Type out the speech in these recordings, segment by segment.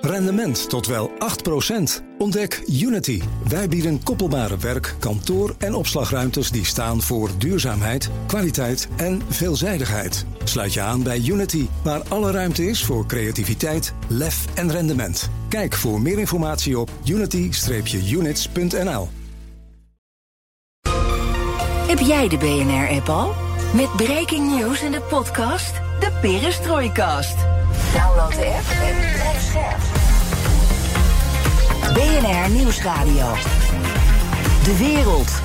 Rendement tot wel 8%. Ontdek Unity. Wij bieden koppelbare werk, kantoor en opslagruimtes die staan voor duurzaamheid, kwaliteit en veelzijdigheid. Sluit je aan bij Unity, waar alle ruimte is voor creativiteit, lef en rendement. Kijk voor meer informatie op unity-units.nl. Heb jij de BNR-app al? Met breaking news in de podcast De Perestrooikast. Download de app en blijf scherp. BNR Nieuwsradio. De wereld.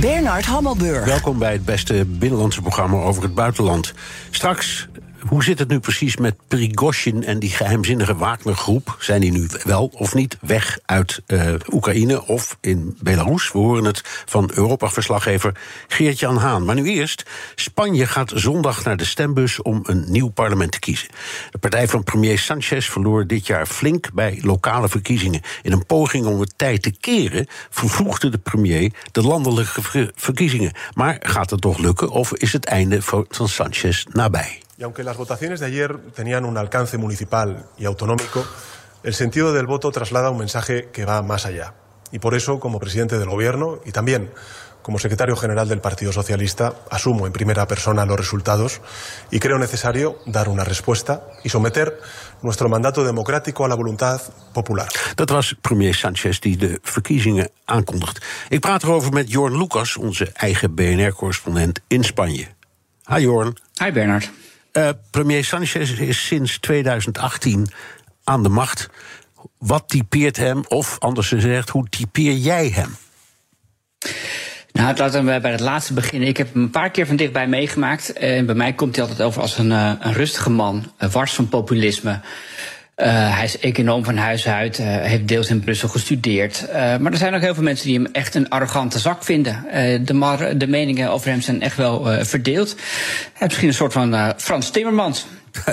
Bernard Hammelburg. Welkom bij het beste binnenlandse programma over het buitenland. Straks hoe zit het nu precies met Prigozhin en die geheimzinnige Wagner-groep? Zijn die nu wel of niet weg uit uh, Oekraïne of in Belarus? We horen het van Europa-verslaggever Geert-Jan Haan. Maar nu eerst, Spanje gaat zondag naar de stembus om een nieuw parlement te kiezen. De partij van premier Sanchez verloor dit jaar flink bij lokale verkiezingen. In een poging om het tijd te keren vervroegde de premier de landelijke verkiezingen. Maar gaat het toch lukken of is het einde van Sanchez nabij? Y aunque las votaciones de ayer tenían un alcance municipal y autonómico, el sentido del voto traslada un mensaje que va más allá. Y por eso, como presidente del Gobierno y también como secretario general del Partido Socialista, asumo en primera persona los resultados y creo necesario dar una respuesta y someter nuestro mandato democrático a la voluntad popular. Dat was premier Sanchez die de verkiezingen aankondigt. Ik praat erover met Jorn Lucas, onze eigen BNR-correspondent in Spanje. Hi Jorn. Hi Bernard. Uh, premier Sanchez is sinds 2018 aan de macht. Wat typeert hem, of anders gezegd, hoe typeer jij hem? Nou, laten we bij het laatste beginnen. Ik heb hem een paar keer van dichtbij meegemaakt. En bij mij komt hij altijd over als een, uh, een rustige man, wars van populisme. Uh, hij is econoom van huis uit, uh, heeft deels in Brussel gestudeerd. Uh, maar er zijn ook heel veel mensen die hem echt een arrogante zak vinden. de, de meningen over hem zijn echt wel verdeeld. Hij heeft misschien een soort van Frans Timmermans.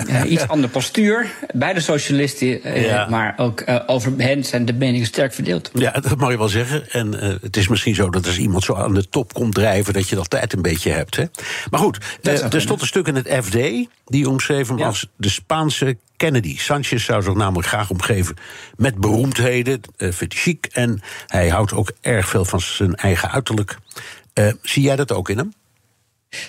Uh, iets ander postuur bij de socialisten, uh, ja. maar ook uh, over hen zijn de meningen sterk verdeeld. Ja, dat mag je wel zeggen. En het is misschien zo dat als iemand zo aan de top komt drijven, dat je dat tijd een beetje hebt. Hè? Maar goed, er stond een stuk in het FD die omschreef hem ja. als de Spaanse Kennedy. Sanchez zou zich namelijk graag omgeven met beroemdheden, vindt hij chic. En hij houdt ook erg veel van zijn eigen uiterlijk. zie jij dat ook in hem?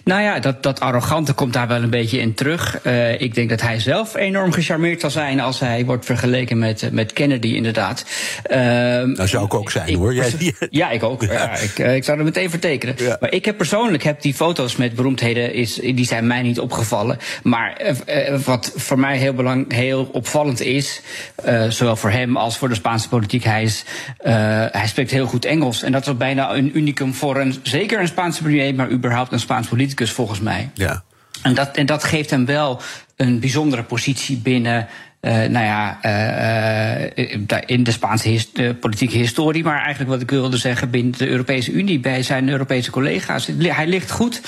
Nou ja, dat, dat arrogante komt daar wel een beetje in terug. Uh, ik denk dat hij zelf enorm gecharmeerd zal zijn als hij wordt vergeleken met, met Kennedy, inderdaad. Uh, dat zou ik ook zijn, ik, hoor. Jij, ja, ik ook. Ja. ja ik, ik, zou er meteen vertekenen. Ja. Maar ik heb persoonlijk heb die foto's met beroemdheden, is, die zijn mij niet opgevallen. Maar uh, wat voor mij heel, belang, heel opvallend is, zowel voor hem als voor de Spaanse politiek, hij, is, hij spreekt heel goed Engels. En dat is bijna een unicum voor een, zeker een Spaanse premier, maar überhaupt een Politicus volgens mij. Ja. En dat, en dat geeft hem wel een bijzondere positie binnen. Uh, nou ja, uh, in de Spaanse his, politieke historie, maar eigenlijk wat ik wilde zeggen binnen de Europese Unie, bij zijn Europese collega's. Hij ligt goed.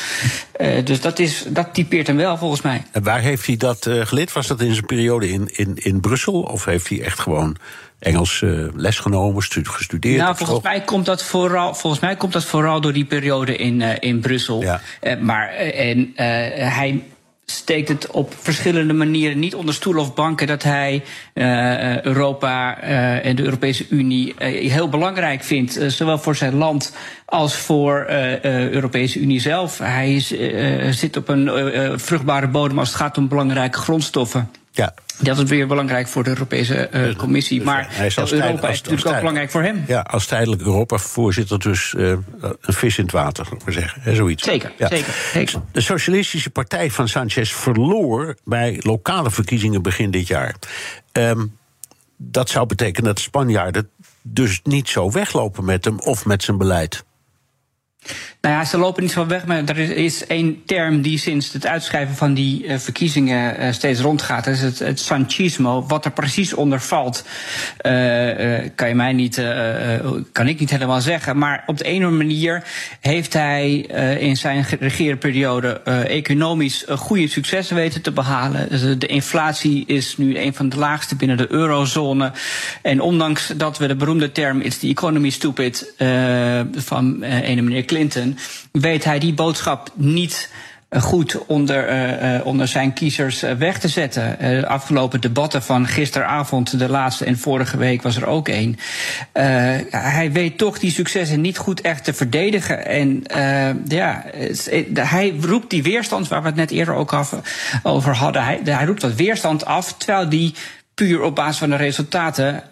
dus dat, is, dat typeert hem wel volgens mij. En waar heeft hij dat geleerd? Was dat in zijn periode in, in, in Brussel? Of heeft hij echt gewoon Engels uh, les genomen, gestudeerd? Nou, volgens mij, komt dat vooral, volgens mij komt dat vooral door die periode in, uh, in Brussel. Ja. Uh, maar en, hij steekt het op verschillende manieren niet onder stoel of banken dat hij Europa en de Europese Unie heel belangrijk vindt. zowel voor zijn land als voor de Europese Unie zelf. Hij is, zit op een vruchtbare bodem als het gaat om belangrijke grondstoffen. Ja. Dat is weer belangrijk voor de Europese uh, Commissie. Maar hij is als Europa als, is natuurlijk ook belangrijk voor hem. Ja, als tijdelijk Europa-voorzitter dus uh, een vis in het water, maar zeggen. Hè, zoiets. Zeker, ja. zeker, zeker. De Socialistische Partij van Sanchez verloor bij lokale verkiezingen begin dit jaar. Um, dat zou betekenen dat Spanjaarden dus niet zo weglopen met hem of met zijn beleid. Nou ja, ze lopen niet zo weg, maar er is één term die sinds het uitschrijven van die uh, verkiezingen uh, steeds rondgaat. Dat is het, het sanchismo. Wat er precies onder valt, uh, kan je mij niet, kan ik niet helemaal zeggen. Maar op de ene manier heeft hij in zijn regeerperiode economisch goede successen weten te behalen. Dus de inflatie is nu een van de laagste binnen de eurozone. En ondanks dat we de beroemde term It's the economy stupid van ene meneer Clinton weet hij die boodschap niet goed onder, uh, onder zijn kiezers weg te zetten. de afgelopen debatten van gisteravond, de laatste en vorige week was er ook één. hij weet toch die successen niet goed echt te verdedigen. En ja, hij roept die weerstand, waar we het net eerder ook over hadden. Hij, hij roept wat weerstand af, terwijl die puur op basis van de resultaten,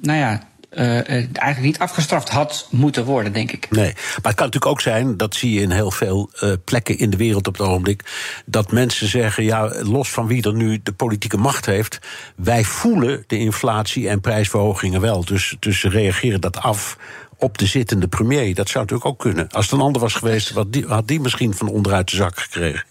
nou ja, uh, eigenlijk niet afgestraft had moeten worden, denk ik. Nee, maar het kan natuurlijk ook zijn, dat zie je in heel veel uh, plekken in de wereld op het ogenblik, dat mensen zeggen, ja, los van wie er nu de politieke macht heeft, wij voelen de inflatie en prijsverhogingen wel. Dus, dus ze reageren dat af op de zittende premier. Dat zou natuurlijk ook kunnen. Als het een ander was geweest, had die, had die misschien van onderuit de zak gekregen.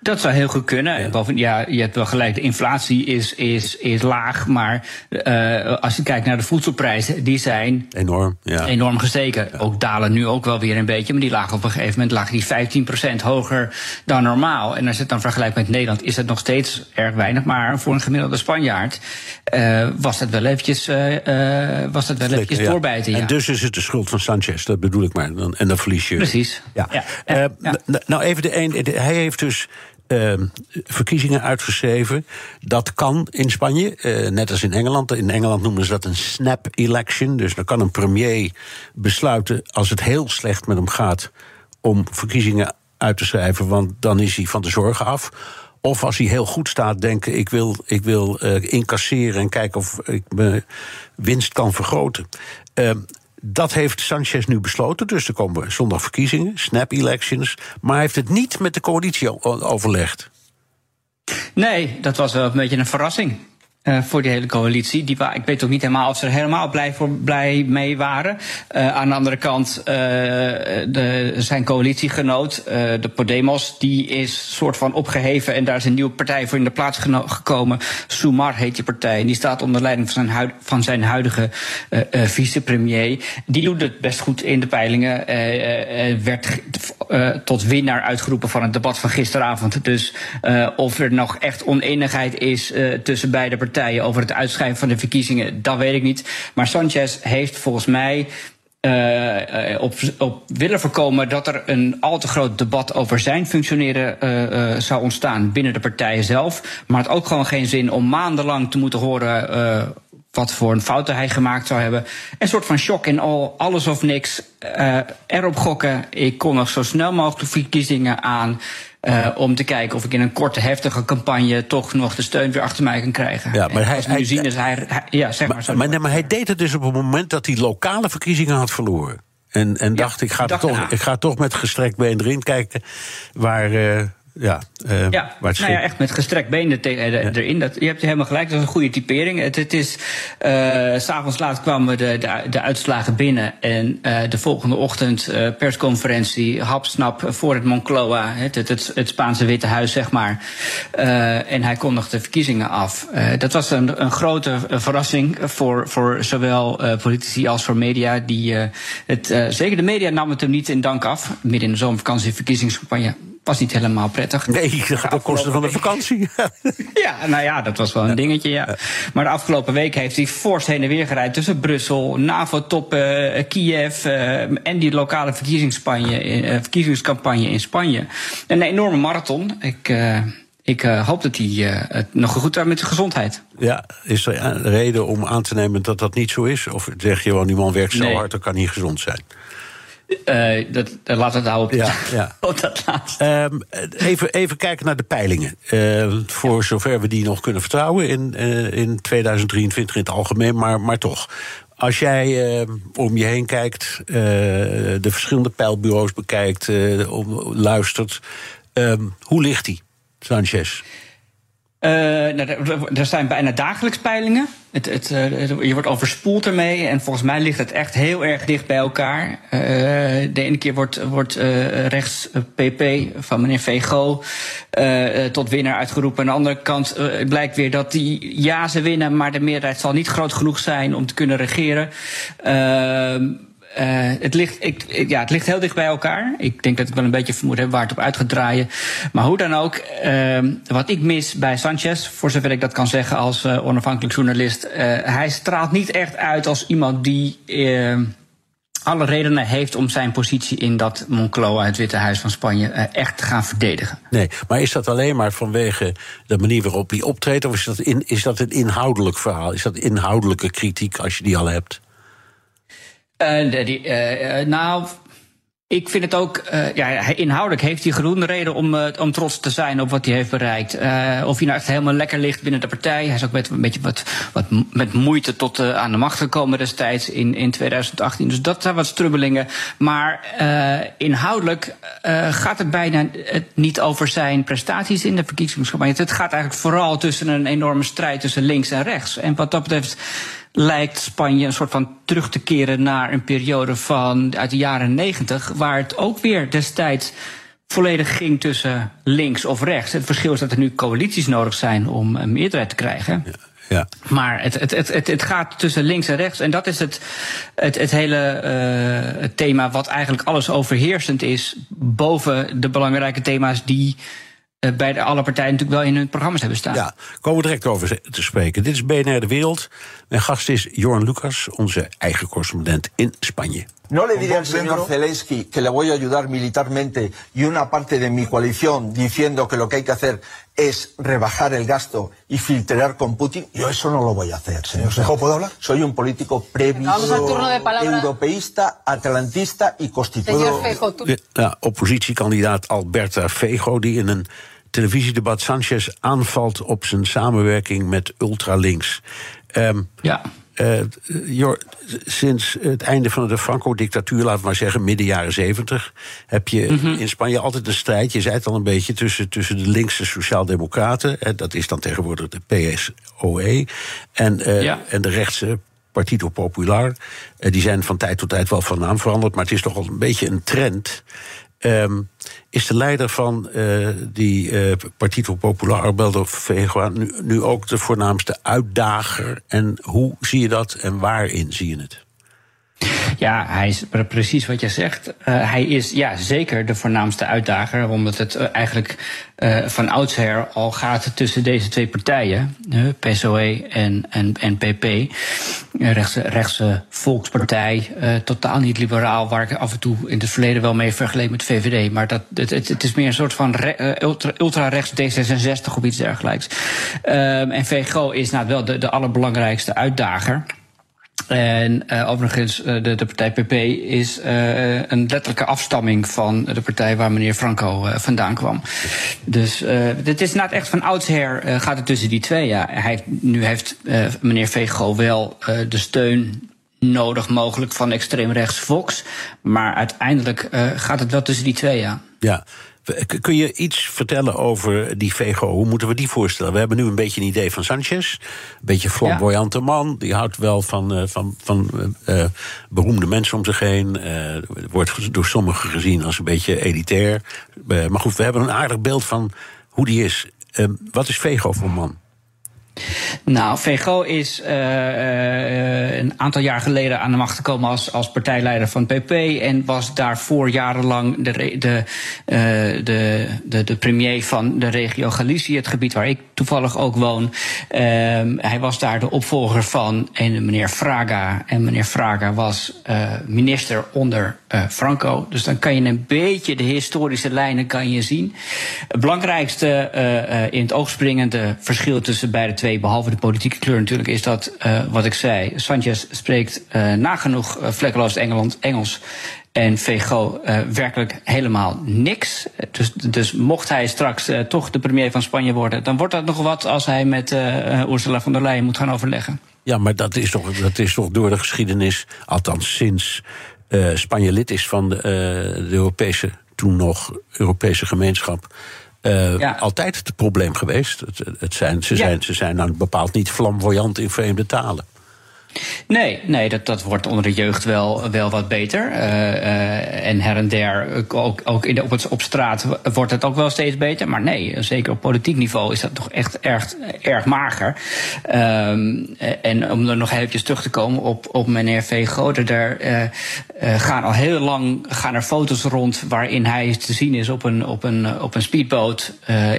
Dat zou heel goed kunnen. Ja. Ja, je hebt wel gelijk, de inflatie is, is, is laag. Maar uh, als je kijkt naar de voedselprijzen, die zijn enorm, ja. enorm gestegen. Ja. Ook dalen nu ook wel weer een beetje. Maar die lagen op een gegeven moment lagen die 15% hoger dan normaal. En als je het dan vergelijkt met Nederland, is het nog steeds erg weinig. Maar voor een gemiddelde Spanjaard uh, was dat wel eventjes, uh, was dat wel eventjes doorbijten. En dus is het de schuld van Sanchez, dat bedoel ik maar. En dan verlies je. Precies. Ja. Nou, even de een. Hij heeft dus uh, verkiezingen uitgeschreven. Dat kan in Spanje, uh, net als in Engeland. In Engeland noemen ze dat een snap election. Dus dan kan een premier besluiten, als het heel slecht met hem gaat, om verkiezingen uit te schrijven, want dan is hij van de zorgen af. Of als hij heel goed staat, denken: ik wil, ik wil uh, incasseren en kijken of ik mijn winst kan vergroten. Dat heeft Sanchez nu besloten. Dus er komen zondag verkiezingen, snap elections. Maar hij heeft het niet met de coalitie overlegd. Nee, dat was wel een beetje een verrassing. Uh, voor die hele coalitie. Die, ik weet ook niet helemaal of ze er helemaal blij, voor, blij mee waren. Uh, aan de andere kant, uh, de, zijn coalitiegenoot, de Podemos, die is soort van opgeheven. En daar is een nieuwe partij voor in de plaats gekomen. Sumar heet die partij. En die staat onder leiding van zijn, van zijn huidige vicepremier. Die doet het best goed in de peilingen. werd tot winnaar uitgeroepen van het debat van gisteravond. Dus of er nog echt oneenigheid is tussen beide partijen over het uitschrijven van de verkiezingen, dat weet ik niet. Maar Sanchez heeft volgens mij uh, op, op, willen voorkomen dat er een al te groot debat over zijn functioneren uh, zou ontstaan binnen de partijen zelf. Maar het ook gewoon geen zin om maandenlang te moeten horen wat voor een fouten hij gemaakt zou hebben. Een soort van shock in al, alles of niks. erop gokken. Ik kon nog zo snel mogelijk verkiezingen aan. Uh, om te kijken of ik in een korte, heftige campagne toch nog de steun weer achter mij kan krijgen. Ja, maar hij, nu zien is hij, ja, zeg maar. Maar, maar, nee, maar hij deed het dus op het moment dat hij lokale verkiezingen had verloren. En, en ja, dacht, ik ga, toch, ik ga toch met gestrekt been erin kijken waar, uh, ja, uh, ja, nou ja, echt met gestrekt benen eh, erin. Dat, je hebt helemaal gelijk, dat is een goede typering. Het, het is, uh, s'avonds laat kwamen de, de, de, uitslagen binnen. En uh, de volgende ochtend persconferentie, hapsnap voor het Moncloa, het, het, het, Spaanse Witte Huis, zeg maar. En hij kondigde de verkiezingen af. Dat was een, een grote verrassing voor, voor zowel politici als voor media. Die, het, zeker de media nam het hem niet in dank af. Midden in de zomervakantie, verkiezingscampagne was niet helemaal prettig. Nee, dat gaat op kosten van de vakantie. ja, nou ja, dat was wel een dingetje, ja. Maar de afgelopen week heeft hij fors heen en weer gereden tussen Brussel, NAVO-top, uh, Kiev uh, en die lokale verkiezingscampagne, uh, verkiezingscampagne in Spanje. Een enorme marathon. Ik. Ik uh, hoop dat hij uh, het nog goed heeft met zijn gezondheid. Ja, is er een reden om aan te nemen dat dat niet zo is? Of zeg je wel, die man werkt zo nee. hard, dan kan niet gezond zijn? Uh, dat, laat het houden op, ja, ja. op dat laatste. Um, even, even kijken naar de peilingen. Uh, voor ja. zover we die nog kunnen vertrouwen in, uh, in 2023 in het algemeen, maar, maar toch. Als jij om je heen kijkt, de verschillende peilbureaus bekijkt, om, luistert, um, hoe ligt die, Sanchez? Uh, nou, er zijn bijna dagelijks peilingen. Het, het, uh, je wordt overspoeld ermee. En volgens mij ligt het echt heel erg dicht bij elkaar. Uh, de ene keer wordt, wordt rechts PP van meneer Vego tot winnaar uitgeroepen. Aan de andere kant blijkt weer dat die ja, ze winnen, maar de meerderheid zal niet groot genoeg zijn om te kunnen regeren. Ehm, uh, het, ligt, ik, ja, het ligt heel dicht bij elkaar. Ik denk dat ik wel een beetje vermoed heb waar het op uit gaat draaien. Maar hoe dan ook, uh, wat ik mis bij Sanchez, voor zover ik dat kan zeggen als uh, onafhankelijk journalist, hij straalt niet echt uit als iemand die alle redenen heeft om zijn positie in dat Moncloa, het Witte Huis van Spanje, echt te gaan verdedigen. Nee, maar is dat alleen maar vanwege de manier waarop hij optreedt, of is dat, in, is dat een inhoudelijk verhaal? Is dat inhoudelijke kritiek als je die al hebt? Uh, die, uh, nou, ik vind het ook, ja, inhoudelijk heeft hij genoeg reden om, om trots te zijn op wat hij heeft bereikt. Of hij nou echt helemaal lekker ligt binnen de partij. Hij is ook met een beetje wat, wat met moeite tot aan de macht gekomen destijds in, in 2018. Dus dat zijn wat strubbelingen. Maar inhoudelijk gaat het bijna niet over zijn prestaties in de verkiezingscampagne. Het gaat eigenlijk vooral tussen een enorme strijd tussen links en rechts. En wat dat betreft lijkt Spanje een soort van terug te keren naar een periode van uit de jaren negentig, waar het ook weer destijds volledig ging tussen links of rechts. Het verschil is dat er nu coalities nodig zijn om een meerderheid te krijgen. Ja. Ja. Maar het, het, het, het, gaat tussen links en rechts. En dat is het, het, het hele uh, het thema wat eigenlijk alles overheersend is. Boven de belangrijke thema's die bij de alle partijen natuurlijk wel in hun programma's hebben staan. Ja, komen we direct over te spreken. Dit is BNR De Wereld. Mijn gast is Jorn Lucas, onze eigen correspondent in Spanje. No le diré al señor Zelensky que le voy a ayudar militarmente y una parte de mi coalición diciendo que lo que hay que hacer es rebajar el gasto y filtrar con Putin. Yo eso no lo voy a hacer, señor. ¿Feijó puedo hablar? Soy un político previsor, europeísta, atlantista y constituido. Ja, oppositiekandidaat Alberta Fejo, die in een televisiedebat Sanchez aanvalt op zijn samenwerking met ultralinks. Um, ja. Uh, sinds het einde van de Franco-dictatuur, laten we maar zeggen midden jaren zeventig, heb je mm -hmm. in Spanje altijd een strijd, je zei het al een beetje, tussen, tussen de linkse sociaaldemocraten, en dat is dan tegenwoordig de PSOE, en, uh, ja. en de rechtse Partido Popular. Uh, die zijn van tijd tot tijd wel van naam veranderd, maar het is toch al een beetje een trend. Um, is de leider van uh, die uh, Partido Popular, Arbeldo Feijoa, nu, nu ook de voornaamste uitdager? En hoe zie je dat en waarin zie je het? Ja, hij is precies wat je zegt. Uh, hij is ja, zeker de voornaamste uitdager, omdat het eigenlijk van oudsher al gaat tussen deze twee partijen, PSOE en, en, en PP. Rechtse, rechtse volkspartij, totaal niet liberaal, waar ik af en toe in het verleden wel mee vergeleken met VVD. Maar dat, het, het, is meer een soort van ultra, ultra-rechts D66 of iets dergelijks. Ehm, en VGO is nou wel de, de allerbelangrijkste uitdager. En uh, overigens, uh, de, de, partij PP is uh, een letterlijke afstamming van de partij waar meneer Franco vandaan kwam. Dus dit is net echt van oudsher gaat het tussen die twee. Ja. Hij nu heeft meneer Vego wel de steun nodig mogelijk van extreemrechts Vox. Maar uiteindelijk gaat het wel tussen die twee, ja. Ja, Kun je iets vertellen over die VGO? Hoe moeten we die voorstellen? We hebben nu een beetje een idee van Sanchez. Een beetje flamboyante man. Die houdt wel van, uh, van, van uh, beroemde mensen om zich heen. Uh, wordt door sommigen gezien als een beetje elitair. maar goed, we hebben een aardig beeld van hoe die is. wat is VGO voor man? Nou, VGO is uh, uh, een aantal jaar geleden aan de macht gekomen als, als partijleider van PP. En was daarvoor jarenlang de, de, uh, de, de, de, premier van de regio Galicië, het gebied waar ik toevallig ook woon. hij was daar de opvolger van en meneer Fraga. En meneer Fraga was minister onder Franco. Dus dan kan je een beetje de historische lijnen kan je zien. Het belangrijkste in het oog springende verschil tussen beide twee behalve de politieke kleur natuurlijk, is dat, uh, wat ik zei, Sanchez spreekt uh, nagenoeg uh, vlekkeloos Engeland, Engels. En VGO werkelijk helemaal niks. Dus, dus mocht hij straks toch de premier van Spanje worden, dan wordt dat nog wat als hij met Ursula von der Leyen moet gaan overleggen. Ja, maar dat is toch, dat is toch door de geschiedenis, althans sinds Spanje lid is van de, de Europese, toen nog Europese gemeenschap uh, altijd het probleem geweest. Het, het zijn, ze, zijn, ze zijn dan bepaald niet flamboyant in vreemde talen. Nee, nee dat, dat wordt onder de jeugd wel, wel wat beter. Uh, uh, en her en der, ook, ook in op, het, op straat, wordt het ook wel steeds beter. Maar nee, zeker op politiek niveau is dat toch echt erg, erg mager. Um, en om er nog eventjes terug te komen op, op meneer V. Goder. Er uh, gaan al heel lang gaan er foto's rond waarin hij te zien is op een, op een, op een speedboot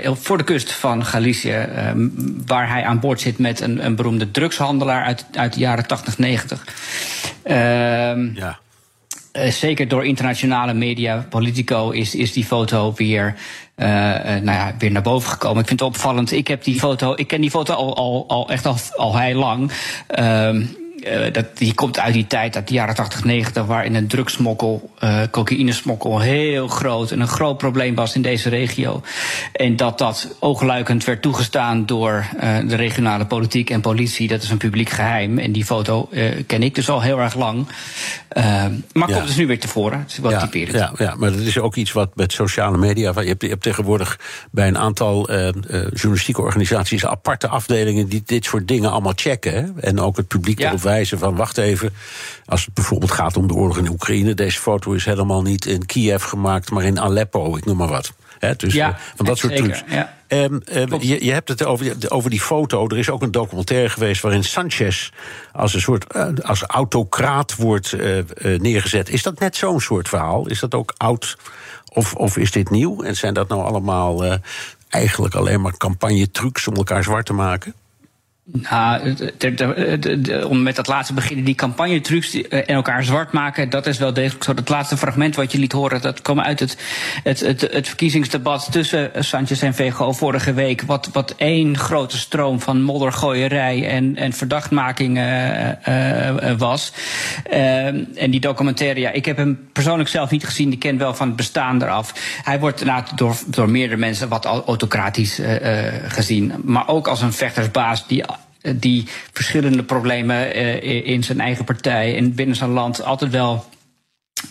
voor de kust van Galicië. waar hij aan boord zit met een, een beroemde drugshandelaar uit, uit de jaren 80, 90. Uh, ja. zeker door internationale media, Politico, is, is die foto weer, uh, nou ja, weer naar boven gekomen. Ik vind het opvallend. Ik heb die foto, ik ken die foto al, al, al echt al, al heel lang. Uh, uh, dat, die komt uit die tijd, uit de jaren 80, 90, waarin een drugsmokkel, uh, cocaïnesmokkel heel groot en een groot probleem was in deze regio. En dat dat oogluikend werd toegestaan door uh, de regionale politiek en politie, dat is een publiek geheim. En die foto ken ik dus al heel erg lang. Maar ja. komt dus nu weer tevoren. Het is wel ja, typerend. Ja, ja, maar dat is ook iets wat met sociale media. Je hebt, je hebt tegenwoordig bij een aantal journalistieke organisaties aparte afdelingen die dit soort dingen allemaal checken. Hè? En ook het publiek erop wijzen van wacht even. Als het bijvoorbeeld gaat om de oorlog in Oekraïne, deze foto is helemaal niet in Kiev gemaakt, maar in Aleppo, ik noem maar wat. Dus ja, van dat soort trucs. Ja. Um, um, je, je, hebt het over, over die foto. Er is ook een documentaire geweest waarin Sanchez als een soort uh, als autocraat wordt uh, uh, neergezet. Is dat net zo'n soort verhaal? Is dat ook oud of, of is dit nieuw? En zijn dat nou allemaal eigenlijk alleen maar campagne-trucs om elkaar zwart te maken? Nou, de, om met dat laatste beginnen, die campagnetrucs en elkaar zwart maken, dat is wel degelijk zo. Het laatste fragment wat je liet horen, dat kwam uit het, het, het, het verkiezingsdebat tussen Sanchez en VGO vorige week. Wat, wat één grote stroom van moddergooierij en, en verdachtmaking uh, was. En die documentaire, ja, ik heb hem persoonlijk zelf niet gezien, ik ken wel van het bestaan eraf. Hij wordt nou, door, door meerdere mensen wat autocratisch gezien, maar ook als een vechtersbaas die die verschillende problemen uh, in zijn eigen partij en binnen zijn land altijd wel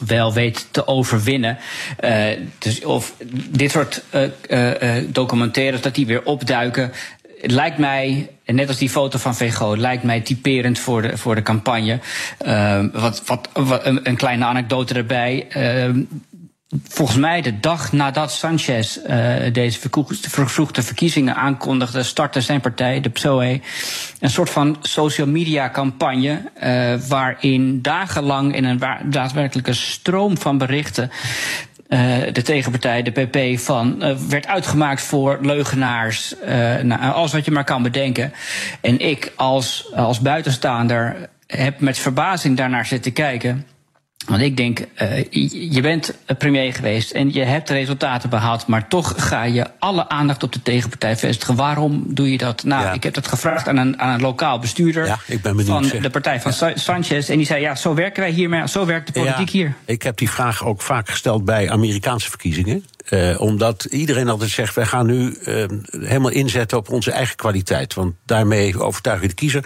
wel weet te overwinnen. Uh, dus of dit soort uh, documentaires, dat die weer opduiken. Lijkt mij, net als die foto van VGO, lijkt mij typerend voor de, voor de campagne. wat, wat, wat een, een, kleine anekdote erbij. Volgens mij de dag nadat Sanchez uh, deze vervroegde verkiezingen aankondigde, startte zijn partij, de PSOE, een soort van social media campagne. Uh, waarin dagenlang in een daadwerkelijke stroom van berichten. Uh, de tegenpartij, de PP, van, werd uitgemaakt voor leugenaars. nou, alles wat je maar kan bedenken. En ik als, als buitenstaander heb met verbazing daarnaar zitten kijken. Want ik denk, uh, je bent premier geweest en je hebt resultaten behaald, maar toch ga je alle aandacht op de tegenpartij vestigen. Waarom doe je dat? Nou, ja. ik heb dat gevraagd aan een, aan een lokaal bestuurder ja, ik ben benieuwd, van zeg. de partij van Sa Sanchez. En die zei, ja, zo werken wij hiermee, zo werkt de politiek ja, hier. Ik heb die vraag ook vaak gesteld bij Amerikaanse verkiezingen. Uh, omdat iedereen altijd zegt, wij gaan nu uh, helemaal inzetten op onze eigen kwaliteit. Want daarmee overtuig je de kiezer.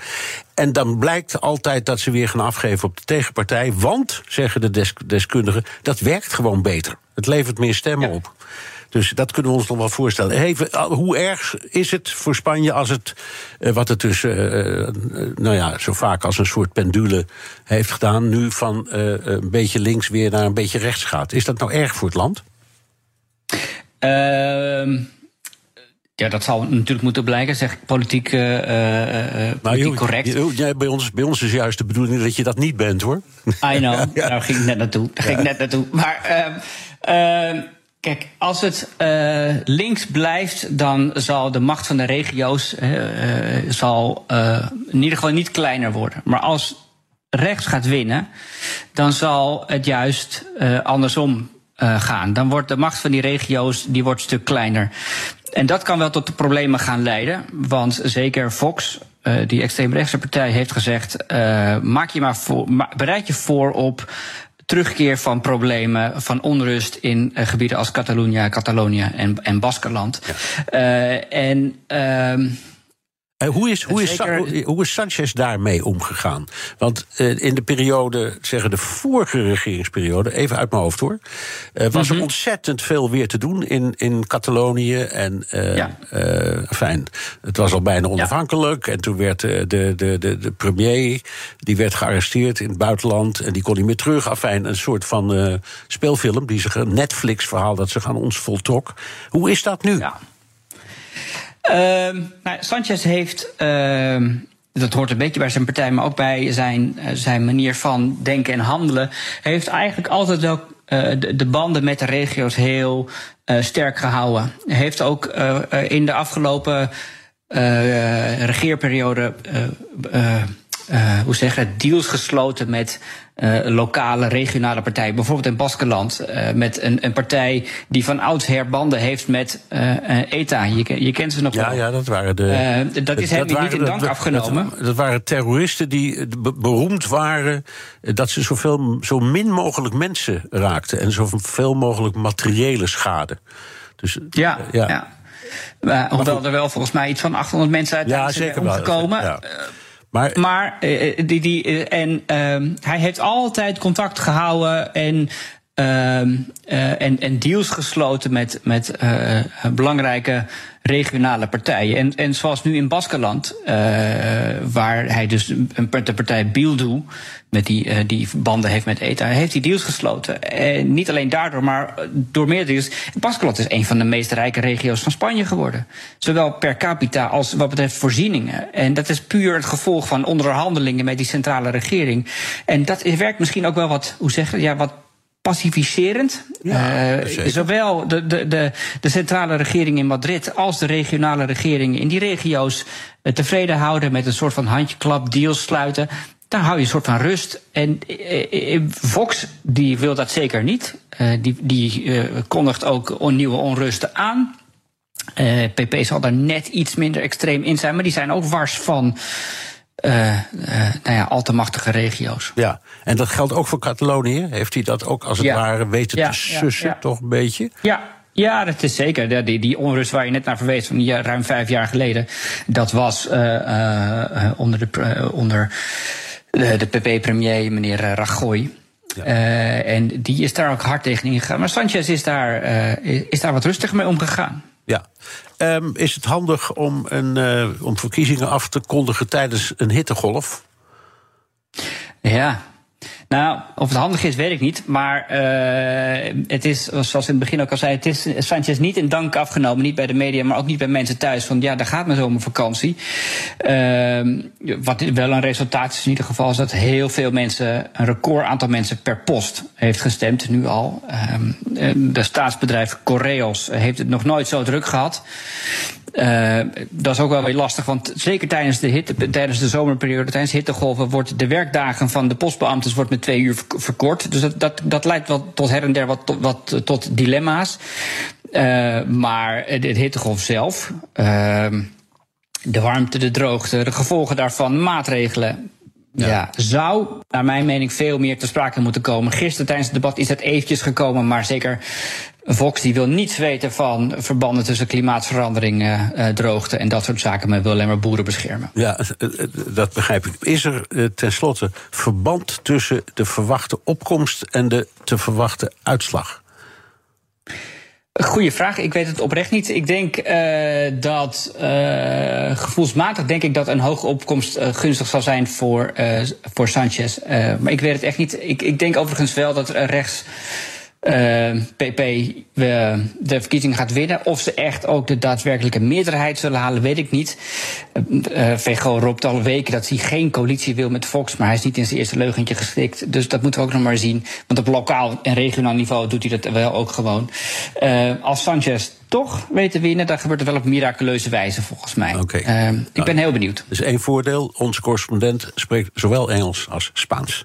En dan blijkt altijd dat ze weer gaan afgeven op de tegenpartij. Want, zeggen de desk deskundigen, dat werkt gewoon beter. Het levert meer stemmen ja. op. Dus dat kunnen we ons nog wel voorstellen. Even, hoe erg is het voor Spanje als het, uh, wat het dus, uh, nou ja, zo vaak als een soort pendule heeft gedaan, nu van een beetje links weer naar een beetje rechts gaat? Is dat nou erg voor het land? Uh, ja, dat zal natuurlijk moeten blijken, zeg ik politiek, uh, uh, politiek joh, correct. Ja, bij, ons, bij ons is juist de bedoeling dat je dat niet bent, hoor. I know, ja. daar ging ik net naartoe. Daar ging ik net naartoe. Maar uh, kijk, als het links blijft, dan zal de macht van de regio's zal, in ieder geval niet kleiner worden. Maar als rechts gaat winnen, dan zal het juist andersom uh, gaan. Dan wordt de macht van die regio's die wordt een stuk kleiner. En dat kan wel tot de problemen gaan leiden. Want zeker Fox, uh, die extreemrechtse partij, heeft gezegd: uh, maak je maar voor, bereid je voor op terugkeer van problemen, van onrust in uh, gebieden als Catalonië, Catalonië en, en Baskerland. Ja. en. Uh, hoe, is, hoe, is, hoe is Sanchez daarmee omgegaan? Want uh, in de periode, zeggen de vorige regeringsperiode, even uit mijn hoofd hoor, uh, was mm -hmm. er ontzettend veel weer te doen in, in Catalonië. En ja. fijn, het was al bijna onafhankelijk. Ja. En toen werd de, de, de, de premier, die werd gearresteerd in het buitenland en die kon niet meer terug. Afijn, een soort van speelfilm, die zich een Netflix-verhaal dat zich aan ons voltrok. Hoe is dat nu? Ja. Uh, nou, Sanchez heeft, uh, dat hoort een beetje bij zijn partij, maar ook bij zijn, uh, zijn manier van denken en handelen, heeft eigenlijk altijd wel uh, de, de, banden met de regio's heel sterk gehouden. Heeft ook in de afgelopen regeerperiode hoe zeggen, deals gesloten met lokale, regionale partijen. Bijvoorbeeld in Baskeland. Uh, met een, een, partij die van oudsher banden heeft met uh, ETA. Je, je, kent ze nog ja, wel. Ja, dat waren de. dat is hem niet in dank dat, afgenomen. Dat, dat, waren terroristen die beroemd waren. dat ze zoveel, zo min mogelijk mensen raakten. En zoveel mogelijk materiële schade. Dus, ja. ja. ja. Maar, hoewel er wel volgens mij iets van 800 mensen uit zijn omgekomen. Ja. Maar, maar uh, die, die, uh, en uh, hij heeft altijd contact gehouden en, en, en deals gesloten met, met belangrijke regionale partijen. En, en zoals nu in Baskeland, waar hij dus een, de partij Bildu, met die, uh, die banden heeft met ETA, heeft hij deals gesloten. En niet alleen daardoor, maar door meer deals. Baskeland is een van de meest rijke regio's van Spanje geworden. Zowel per capita als wat betreft voorzieningen. En dat is puur het gevolg van onderhandelingen met die centrale regering. En dat werkt misschien ook wel wat, hoe zeggen, ja, wat pacificerend. Ja, uh, zowel de, de, de, de, centrale regering in Madrid als de regionale regeringen in die regio's tevreden houden met een soort van handjeklap deals sluiten. Daar hou je een soort van rust. En uh, Vox die wil dat zeker niet. die die kondigt ook nieuwe onrusten aan. PP zal daar net iets minder extreem in zijn, maar die zijn ook wars van uh, uh, nou ja, al te machtige regio's. Ja, en dat geldt ook voor Catalonië. Heeft hij dat ook als het ware weten te sussen, ja, toch een beetje? Ja, ja, dat is zeker. Die, die onrust waar je net naar verwees van ruim vijf jaar geleden, dat was uh, onder de, onder de, de PP-premier, meneer Rajoy. Ja. en die is daar ook hard tegen ingegaan. Maar Sanchez is daar, is daar wat rustiger mee omgegaan. Ja. Um, is het handig om, een, uh, om verkiezingen af te kondigen tijdens een hittegolf? Ja, nou, of het handig is, weet ik niet. Maar uh, het is, zoals in het begin ook al zei, het is Sanchez niet in dank afgenomen. Niet bij de media, maar ook niet bij mensen thuis. Van ja, daar gaat mijn zomervakantie. Uh, wat wel een resultaat is in ieder geval, is dat heel veel mensen, een record aantal mensen per post heeft gestemd, nu al. Uh, de staatsbedrijf Correos heeft het nog nooit zo druk gehad. Uh, dat is ook wel weer lastig, want zeker tijdens de, hitte, tijdens de zomerperiode, tijdens hittegolven, wordt de werkdagen van de postbeambten wordt met twee uur verkort. Dus dat, dat, dat leidt wel tot her en der wat, wat tot dilemma's. Uh, maar het hittegolf zelf, uh, de warmte, de droogte, de gevolgen daarvan, maatregelen. Ja. ja. zou naar mijn mening veel meer te sprake moeten komen. Gisteren tijdens het debat is dat eventjes gekomen, maar zeker Vox die wil niets weten van verbanden tussen klimaatverandering, uh, droogte en dat soort zaken, maar wil alleen maar boeren beschermen. Ja, dat begrijp ik. Is er tenslotte verband tussen de verwachte opkomst en de te verwachten uitslag? Goeie vraag. Ik weet het oprecht niet. Ik denk uh, dat uh, gevoelsmatig denk ik dat een hoge opkomst uh, gunstig zal zijn voor, voor Sanchez. maar ik weet het echt niet. Ik, ik denk overigens wel dat rechts PP uh, de verkiezingen gaat winnen. Of ze echt ook de daadwerkelijke meerderheid zullen halen, weet ik niet. Uh, Vego roept al weken dat hij geen coalitie wil met Fox, maar hij is niet in zijn eerste leugentje gestikt. Dus dat moeten we ook nog maar zien. Want op lokaal en regionaal niveau doet hij dat wel ook gewoon. Uh, als Sanchez toch weet te winnen, dan gebeurt het wel op miraculeuze wijze volgens mij. Okay. Uh, ik nou, ben heel benieuwd. Is één voordeel: onze correspondent spreekt zowel Engels als Spaans.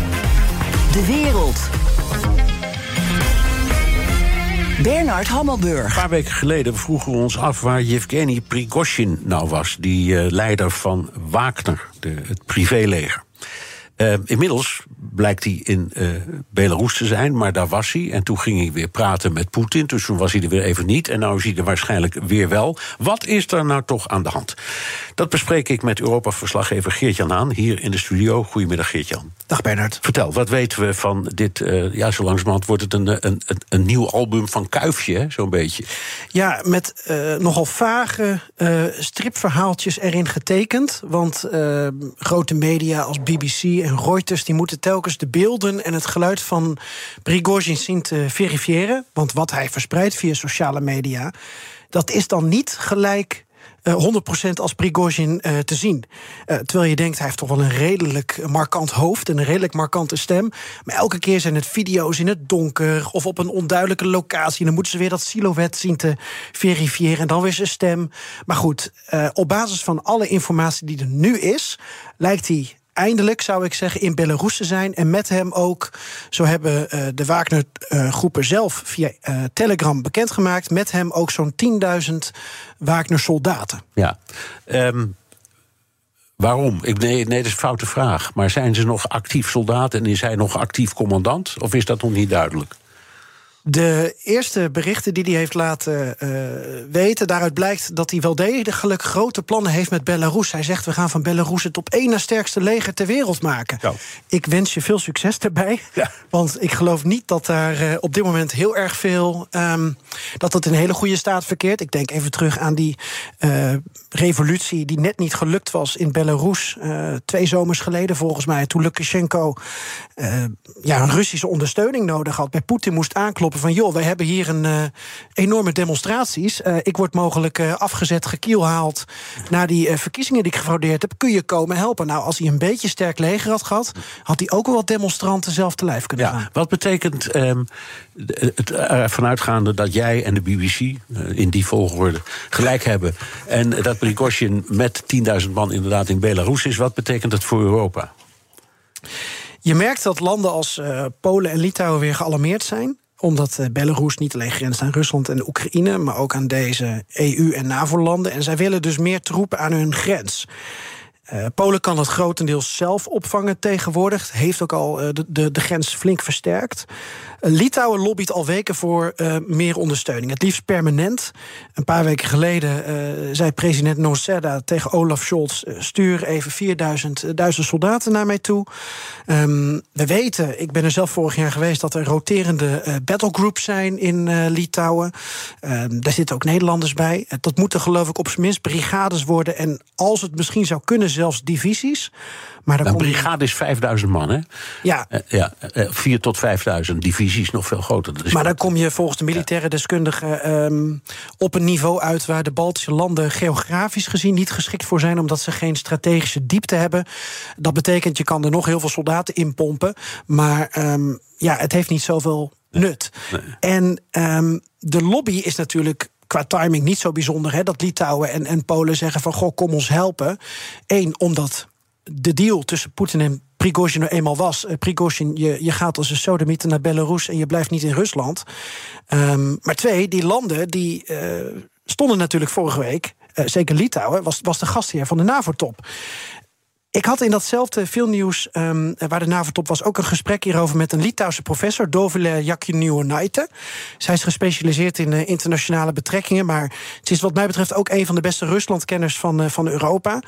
De wereld. Bernard Hammelburg. Een paar weken geleden vroegen we ons af waar Yevgeny Prigozhin nou was. Die uh, leider van Wagner, de, het privéleger. Uh, inmiddels blijkt hij in uh, Belarus te zijn, maar daar was hij. En toen ging hij weer praten met Poetin. Dus toen was hij er weer even niet. En nu is hij er waarschijnlijk weer wel. Wat is er nou toch aan de hand? Dat bespreek ik met Europa-verslaggever Geert-Jan Haan hier in de studio. Goedemiddag, Geert-Jan. Dag Bernard. Vertel, wat weten we van dit? Uh, ja, zo langzamerhand wordt het een, een, een, een nieuw album van Kuifje, zo'n beetje. Ja, met nogal vage stripverhaaltjes erin getekend. Want grote media als BBC en Reuters... die moeten telkens de beelden en het geluid van Prigozhin zien te verifiëren. Want wat hij verspreidt via sociale media... dat is dan niet gelijk uh, 100% als Prigozhin uh, te zien. Uh, terwijl je denkt, hij heeft toch wel een redelijk markant hoofd en een redelijk markante stem. Maar elke keer zijn het video's in het donker of op een onduidelijke locatie. Dan moeten ze weer dat silhouet zien te verifiëren en dan weer zijn stem. Maar goed, op basis van alle informatie die er nu is, lijkt hij eindelijk, zou ik zeggen, in Belarus te zijn. En met hem ook, zo hebben uh, de Wagner-groepen uh, zelf via uh, Telegram bekendgemaakt... met hem ook zo'n 10.000 Wagner-soldaten. Ja. Um, waarom? Ik, nee, nee, dat is een foute vraag. Maar zijn ze nog actief soldaat en is hij nog actief commandant? Of is dat nog niet duidelijk? De eerste berichten die hij heeft laten uh, weten, daaruit blijkt dat hij wel degelijk grote plannen heeft met Belarus. Hij zegt: we gaan van Belarus het op één na sterkste leger ter wereld maken. Ik wens je veel succes daarbij. Ja. Want ik geloof niet dat daar uh, op dit moment heel erg veel. Um, dat het in een hele goede staat verkeert. Ik denk even terug aan die uh, revolutie die net niet gelukt was in Belarus. twee zomers geleden, volgens mij. Toen Lukashenko ja, een Russische ondersteuning nodig had. Bij Poetin moest aankloppen van... joh, wij hebben hier een uh, enorme demonstraties. Uh, ik word mogelijk uh, afgezet, gekielhaald... na die verkiezingen die ik gefraudeerd heb. Kun je komen helpen? Nou, als hij een beetje sterk leger had gehad... had hij ook wel wat demonstranten zelf te lijf kunnen ja, gaan. Wat betekent um, het ervan uitgaande dat jij en de BBC... in die volgorde gelijk hebben... en dat Prigozhin met 10.000 man inderdaad in Belarus is... wat betekent het voor Europa? Je merkt dat landen als uh, Polen en Litouwen weer gealarmeerd zijn omdat uh, Belarus niet alleen grenst aan Rusland en Oekraïne, maar ook aan deze EU- en NAVO-landen. En zij willen dus meer troepen aan hun grens. Uh, Polen kan dat grotendeels zelf opvangen tegenwoordig. Heeft ook al uh, de, de, de grens flink versterkt. Uh, Litouwen lobbyt al weken voor meer ondersteuning. Het liefst permanent. Een paar weken geleden zei president Noseda tegen Olaf Scholz... stuur even 4000 soldaten naar mij toe. Um, we weten, ik ben er zelf vorig jaar geweest... dat er roterende battlegroups zijn in Litouwen. Ehm, daar zitten ook Nederlanders bij. dat moeten geloof ik op zijn minst brigades worden. En als het misschien zou kunnen zelfs divisies. Maar een brigade is 5000 man, hè? Ja. Uh, ja, uh, 4 tot 5000. Divisies nog veel groter. Maar dan kom je volgens de militaire deskundigen um, op een niveau uit waar de Baltische landen geografisch gezien niet geschikt voor zijn, omdat ze geen strategische diepte hebben. Dat betekent, je kan er nog heel veel soldaten in pompen. Maar um, ja, het heeft niet zoveel nut. Nee. En um, de lobby is natuurlijk qua timing niet zo bijzonder. Hè, dat Litouwen en, en Polen zeggen van goh, kom ons helpen. Eén, omdat de deal tussen Poetin en Prigozhin eenmaal was. Uh, Prigozhin, je, je gaat als een sodemieter naar Belarus en je blijft niet in Rusland. Um, maar twee, die landen die uh, stonden natuurlijk vorige week. Uh, zeker Litouwen was, was de gastheer van de NAVO-top. Ik had in datzelfde filmnieuws, um, waar de NAVO-top was, ook een gesprek hierover met een Litouwse professor, Dovile Jakiniuonaite. Zij is gespecialiseerd in uh, internationale betrekkingen, maar ze is wat mij betreft ook een van de beste Ruslandkenners van, uh, van Europa.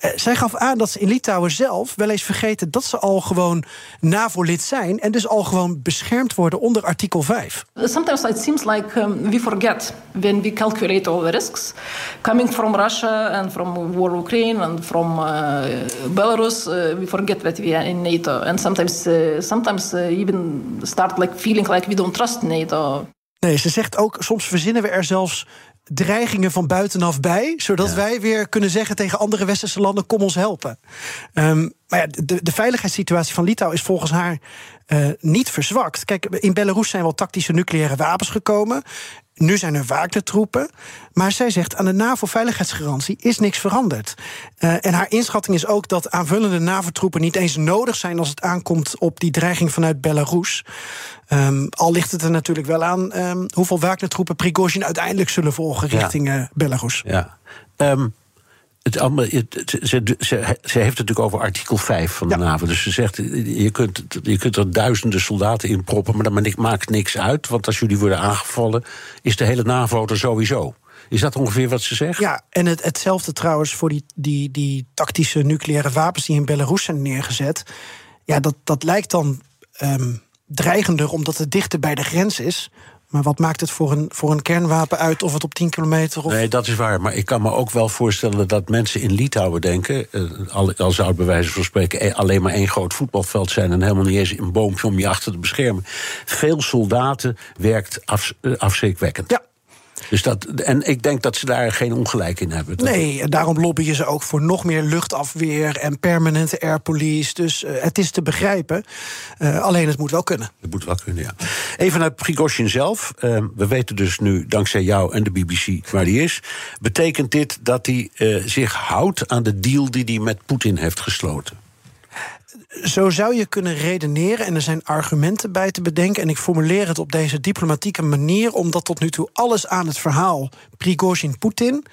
Uh, zij gaf aan dat ze in Litouwen zelf wel eens vergeten dat ze al gewoon NAVO-lid zijn en dus al gewoon beschermd worden onder artikel 5. Sometimes it seems like um, we forget when we calculate all the risks coming from Russia and from war Ukraine and from Belarus, uh, we forget that we are in NATO, and sometimes, uh, sometimes uh, even start like feeling like we don't trust NATO. Nee, ze zegt ook, soms verzinnen we er zelfs dreigingen van buitenaf bij, zodat ja. wij weer kunnen zeggen tegen andere westerse landen: kom ons helpen. Um, maar ja, de, de veiligheidssituatie van Litouwen is volgens haar uh, niet verzwakt. Kijk, in Belarus zijn wel tactische nucleaire wapens gekomen. Nu zijn er Wagner-troepen. Maar zij zegt aan de NAVO-veiligheidsgarantie is niks veranderd. Uh, en haar inschatting is ook dat aanvullende NAVO-troepen niet eens nodig zijn als het aankomt op die dreiging vanuit Belarus. Um, al ligt het er natuurlijk wel aan um, hoeveel Wagner-troepen Prigozhin uiteindelijk zullen volgen richting ja. uh, Belarus. Ja. Um, Het allemaal, het, ze, ze, ze, heeft het natuurlijk over artikel 5 van de NAVO. Dus ze zegt, je kunt, je kunt er duizenden soldaten in proppen... maar dat maakt niks uit, want als jullie worden aangevallen... is de hele NAVO er sowieso. Is dat ongeveer wat ze zegt? Ja, en het, hetzelfde trouwens voor die, die, die tactische nucleaire wapens... die in Belarus zijn neergezet. Ja, dat, dat lijkt dan um, dreigender omdat het dichter bij de grens is... Maar wat maakt het voor een, voor een kernwapen uit of het op 10 kilometer of... Nee, dat is waar. Maar ik kan me ook wel voorstellen dat mensen in Litouwen denken... Eh, al, al zou het bij wijze van spreken e- alleen maar één groot voetbalveld zijn... en helemaal niet eens een boompje om je achter te beschermen. Veel soldaten werkt af, eh, afschrikwekkend. Ja, dus dat, en ik denk dat ze daar geen ongelijk in hebben. Nee, daarom lobbyen ze ook voor nog meer luchtafweer en permanente air police. Dus uh, het is te begrijpen. Uh, alleen het moet wel kunnen. Het moet wel kunnen, ja. Even naar Prigozhin zelf. Uh, we weten dus nu, dankzij jou en de BBC, waar hij is. Betekent dit dat hij zich houdt aan de deal die hij met Poetin heeft gesloten? Zo zou je kunnen redeneren en er zijn argumenten bij te bedenken. En ik formuleer het op deze diplomatieke manier, omdat tot nu toe alles aan het verhaal Prigozhin-Poetin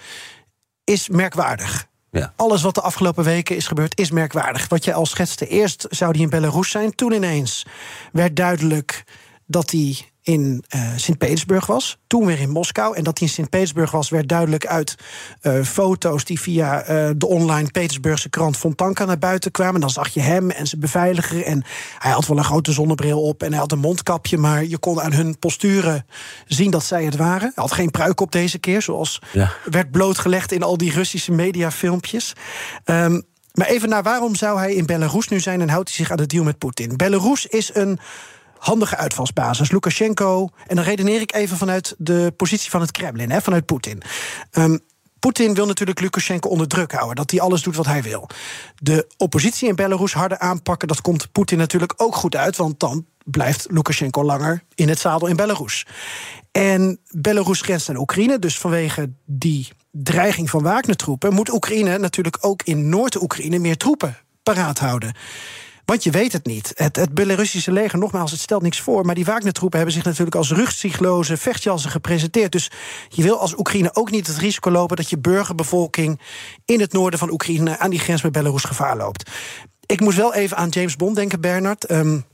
is merkwaardig. Ja. Alles wat de afgelopen weken is gebeurd is merkwaardig. Wat jij al schetste, eerst zou hij in Belarus zijn, toen ineens werd duidelijk dat hij in uh, Sint-Petersburg was. Toen weer in Moskou. En dat hij in Sint-Petersburg was, werd duidelijk uit uh, foto's die via uh, de online Petersburgse krant Fontanka naar buiten kwamen. Dan zag je hem en zijn beveiliger. En hij had wel een grote zonnebril op en hij had een mondkapje. Maar je kon aan hun posturen zien dat zij het waren. Hij had geen pruik op deze keer, zoals ja. werd blootgelegd in al die Russische mediafilmpjes. Um, maar even naar waarom zou hij in Belarus nu zijn en houdt hij zich aan de deal met Poetin? Belarus is een handige uitvalsbasis. Lukashenko, en dan redeneer ik even vanuit de positie van het Kremlin, hè, vanuit Poetin. Um, Poetin wil natuurlijk Lukashenko onder druk houden, dat hij alles doet wat hij wil. De oppositie in Belarus harder aanpakken, dat komt Poetin natuurlijk ook goed uit, want dan blijft Lukashenko langer in het zadel in Belarus. En Belarus grenst aan Oekraïne, dus vanwege die dreiging van Wagner-troepen moet Oekraïne natuurlijk ook in Noord-Oekraïne meer troepen paraat houden. Want je weet het niet. Het, het Belarussische leger, nogmaals, het stelt niks voor. Maar die Wagner-troepen hebben zich natuurlijk als rugzichtloze vechtjassen gepresenteerd. Dus je wil als Oekraïne ook niet het risico lopen dat je burgerbevolking in het noorden van Oekraïne aan die grens met Belarus gevaar loopt. Ik moest wel even aan James Bond denken, Bernard. Um,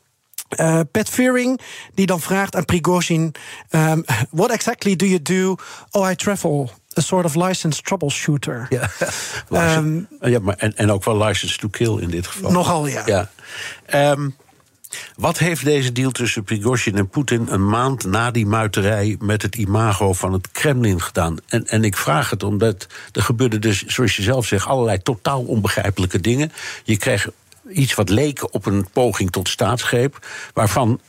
uh, Pat Fearing, die dan vraagt aan Prigozhin: um, What exactly do you do? Oh, I travel a sort of licensed troubleshooter. Ja, um, ja maar en, en ook wel licensed to kill in dit geval. Nogal, ja. ja. Um, wat heeft deze deal tussen Prigozhin en Poetin een maand na die muiterij met het imago van het Kremlin gedaan? En, en ik vraag het omdat er gebeurden dus, zoals je zelf zegt, allerlei totaal onbegrijpelijke dingen. Je kreeg iets wat leek op een poging tot staatsgreep. Waarvan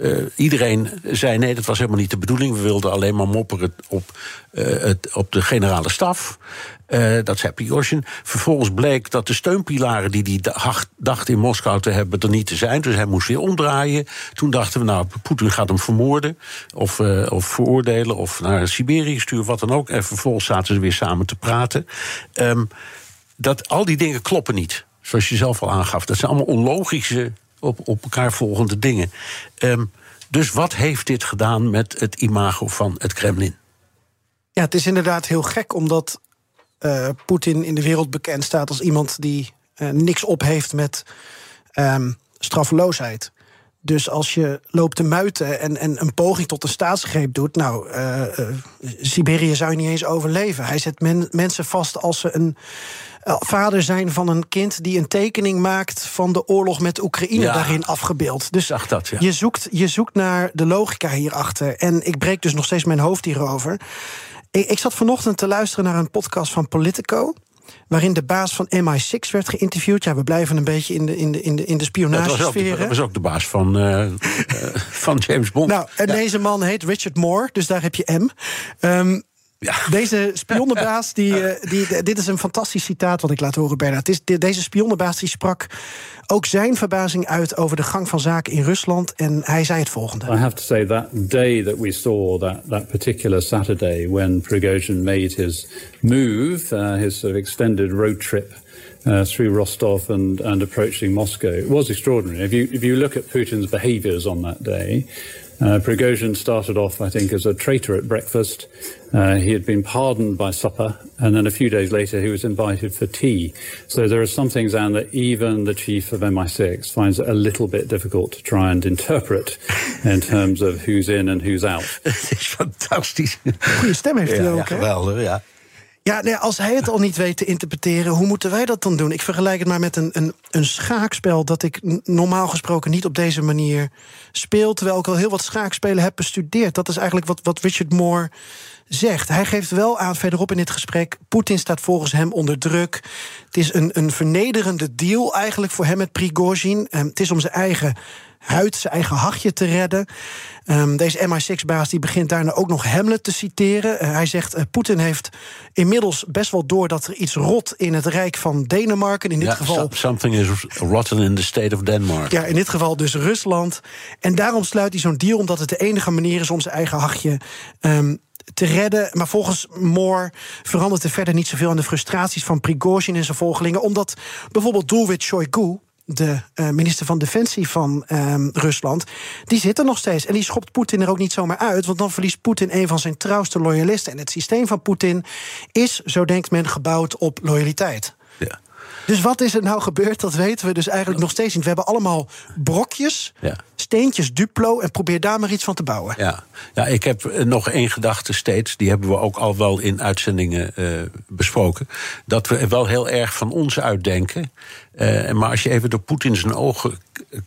uh, iedereen zei: nee, dat was helemaal niet de bedoeling. We wilden alleen maar mopperen op, uh, het, op de generale staf. Uh, dat zei Prigozhin. Vervolgens bleek dat de steunpilaren die hij dacht, dacht in Moskou te hebben, er niet te zijn. Dus hij moest weer omdraaien. Toen dachten we, nou, Poetin gaat hem vermoorden. Of, of veroordelen. Of naar Siberië sturen, wat dan ook. En vervolgens zaten ze weer samen te praten. Um, dat, al die dingen kloppen niet zoals je zelf al aangaf. Dat zijn allemaal onlogische, op, op elkaar volgende dingen. Um, dus wat heeft dit gedaan met het imago van het Kremlin? Ja, het is inderdaad heel gek, omdat uh, Poetin in de wereld bekend staat als iemand die uh, niks op heeft met um, straffeloosheid. Dus als je loopt te muiten en, en een poging tot een staatsgreep doet, nou, uh, Siberië zou je niet eens overleven. Hij zet men, mensen vast als ze een vader zijn van een kind die een tekening maakt van de oorlog met Oekraïne Ja. daarin afgebeeld. Dus Zag dat, ja. je, zoekt, je zoekt naar de logica hierachter. En ik breek dus nog steeds mijn hoofd hierover. Ik, ik zat vanochtend te luisteren naar een podcast van Politico. Waarin de baas van MI6 werd geïnterviewd. Ja, we blijven een beetje in de, in de, in de, in de Dat was, ook, spionagesfeer. dat was ook de baas van, uh, uh, van James Bond. Nou, en deze man heet Richard Moore, dus daar heb je M. Um, ja. Deze spionnenbaas, die, uh, die, dit is een fantastisch citaat wat ik laat horen, Bernard. Het is, deze spionnenbaas die sprak ook zijn verbazing uit over de gang van zaken in Rusland. En hij zei het volgende. I have to say that day that we saw that, that particular Saturday when Prigozhin made his move, uh, his sort of extended road trip uh, through Rostov and, and approaching Moscow. It was extraordinary. If you, if you look at Putin's behaviors on that day, uh, Prigozhin started off, I think, as a traitor at breakfast. Uh, he had been pardoned by supper, and then a few days later he was invited for tea. So there are some things, Anne, that even the chief of MI6 finds a little bit difficult to try and interpret in terms of who's in and who's out. Het is fantastisch. Goeie stem heeft hij Ja, ook, ja, geweldig, ja. Ja, nee, als hij het al niet weet te interpreteren, hoe moeten wij dat dan doen? Ik vergelijk het maar met een, een, een schaakspel dat ik normaal gesproken niet op deze manier speel. Terwijl ik al heel wat schaakspelen heb bestudeerd. Dat is eigenlijk wat, wat Richard Moore zegt. Hij geeft wel aan verderop in dit gesprek. Poetin staat volgens hem onder druk. Het is een, een vernederende deal eigenlijk voor hem met Prigozhin. Ehm, het is om zijn eigen huid, zijn eigen hachje te redden. Ehm, deze MI6-baas die begint daarna ook nog Hamlet te citeren. Eh, hij zegt, eh, Poetin heeft inmiddels best wel door... dat er iets rot in het rijk van Denemarken... in dit Ja, geval so- something is rotten in the state of Denmark. ja, in dit geval dus Rusland. En daarom sluit hij zo'n deal, omdat het de enige manier is om zijn eigen hachje ehm, te redden. Maar volgens Moore verandert er verder niet zoveel aan de frustraties van Prigozhin en zijn volgelingen. Omdat bijvoorbeeld Doelwit Shoigu. De eh, minister van Defensie van ehm, Rusland. Die zit er nog steeds. En die schopt Poetin er ook niet zomaar uit. Want dan verliest Poetin een van zijn trouwste loyalisten. En het systeem van Poetin is, zo denkt men, gebouwd op loyaliteit. Ja. Dus wat is er nou gebeurd? Dat weten we dus eigenlijk nog steeds niet. We hebben allemaal brokjes, Ja. Steentjes, duplo... en probeer daar maar iets van te bouwen. Ja. ja, ik heb eh, nog één gedachte steeds. Die hebben we ook al wel in uitzendingen eh, besproken. Dat we wel heel erg van ons uitdenken. Eh, maar als je even door Poetin zijn ogen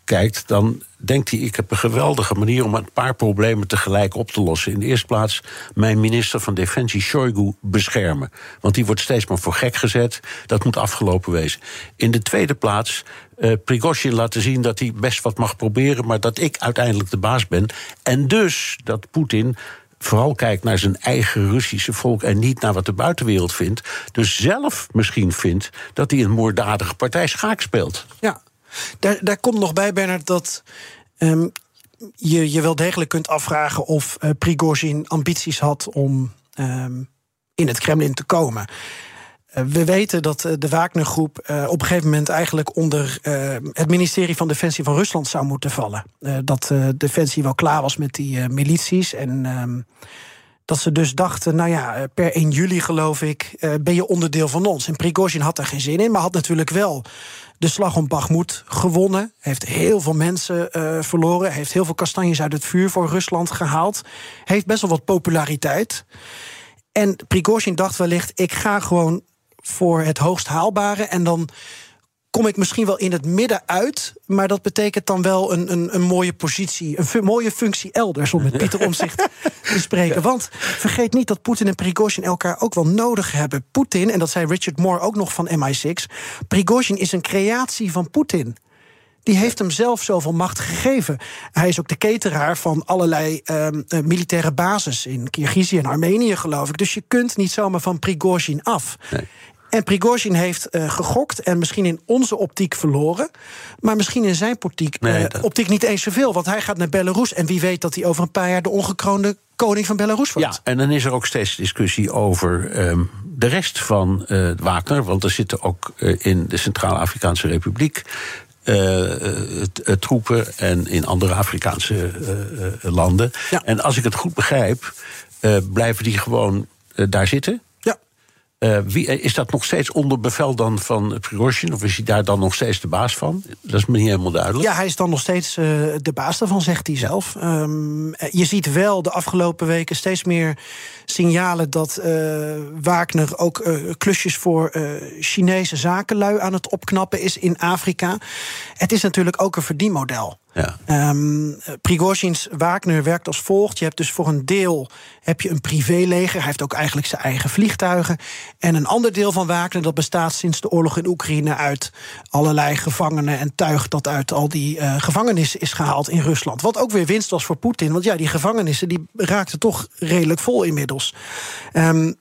kijkt, dan denkt hij: ik heb een geweldige manier om een paar problemen tegelijk op te lossen. In de eerste plaats mijn minister van Defensie, Shoigu, beschermen. Want die wordt steeds maar voor gek gezet. Dat moet afgelopen wezen. In de tweede plaats. Eh Prigozhin laten zien dat hij best wat mag proberen, maar dat ik uiteindelijk de baas ben. En dus dat Poetin vooral kijkt naar zijn eigen Russische volk en niet naar wat de buitenwereld vindt. Dus zelf misschien vindt dat hij een moorddadige partij schaak speelt. Ja, daar, daar komt nog bij, Bernard, dat ehm, je je wel degelijk kunt afvragen of eh Prigozhin ambities had om ehm, in het Kremlin te komen. Eh, we weten dat eh, de Wagner-groep eh, op een gegeven moment eigenlijk onder het ministerie van Defensie van Rusland zou moeten vallen. Dat Defensie wel klaar was met die milities en. ehm, dat ze dus dachten, nou ja, per 1 juli geloof ik, ben je onderdeel van ons. En Prigozhin had daar geen zin in, maar had natuurlijk wel de slag om Bakhmut gewonnen. Heeft heel veel mensen verloren. Heeft heel veel kastanjes uit het vuur voor Rusland gehaald. Heeft best wel wat populariteit. En Prigozhin dacht wellicht, ik ga gewoon voor het hoogst haalbare. En dan kom ik misschien wel in het midden uit. Maar dat betekent dan wel een, een, een mooie positie, een fu- mooie functie elders, om met Pieter Omzicht te spreken. Want vergeet niet dat Poetin en Prigozhin elkaar ook wel nodig hebben. Poetin, en dat zei Richard Moore ook nog van MI6, Prigozhin is een creatie van Poetin. Die heeft hem zelf zoveel macht gegeven. Hij is ook de cateraar van allerlei ehm, eh, militaire bases in Kirgizië en Armenië, geloof ik. Dus je kunt niet zomaar van Prigozhin af. En Prigozhin heeft eh, gegokt en misschien in onze optiek verloren. Maar misschien in zijn optiek, Nee, eh, dat- optiek niet eens zoveel. Want hij gaat naar Belarus. En wie weet dat hij over een paar jaar de ongekroonde koning van Belarus wordt. Ja, en dan is er ook steeds discussie over ehm, de rest van eh Wagner. Want er zitten ook in de Centraal-Afrikaanse Republiek. troepen en in andere Afrikaanse landen. Ja. En als ik het goed begrijp, blijven die gewoon daar zitten. Eh, wie, eh, is dat nog steeds onder bevel dan van Prigozhin? Of is hij daar dan nog steeds de baas van? Dat is me niet helemaal duidelijk. Ja, hij is dan nog steeds eh, de baas daarvan, zegt hij zelf. Ehm, eh, je ziet wel de afgelopen weken steeds meer signalen dat eh, Wagner ook klusjes voor Chinese zakenlui aan het opknappen is in Afrika. Het is natuurlijk ook een verdienmodel. Ja. Ehm Prigozhin's Wagner werkt als volgt. Je hebt dus voor een deel heb je een privéleger. Hij heeft ook eigenlijk zijn eigen vliegtuigen. En een ander deel van Wagner dat bestaat sinds de oorlog in Oekraïne uit allerlei gevangenen en tuig dat uit al die eh, gevangenissen is gehaald in Rusland. Wat ook weer winst was voor Poetin. Want ja, die gevangenissen die raakten toch redelijk vol inmiddels. Ehm,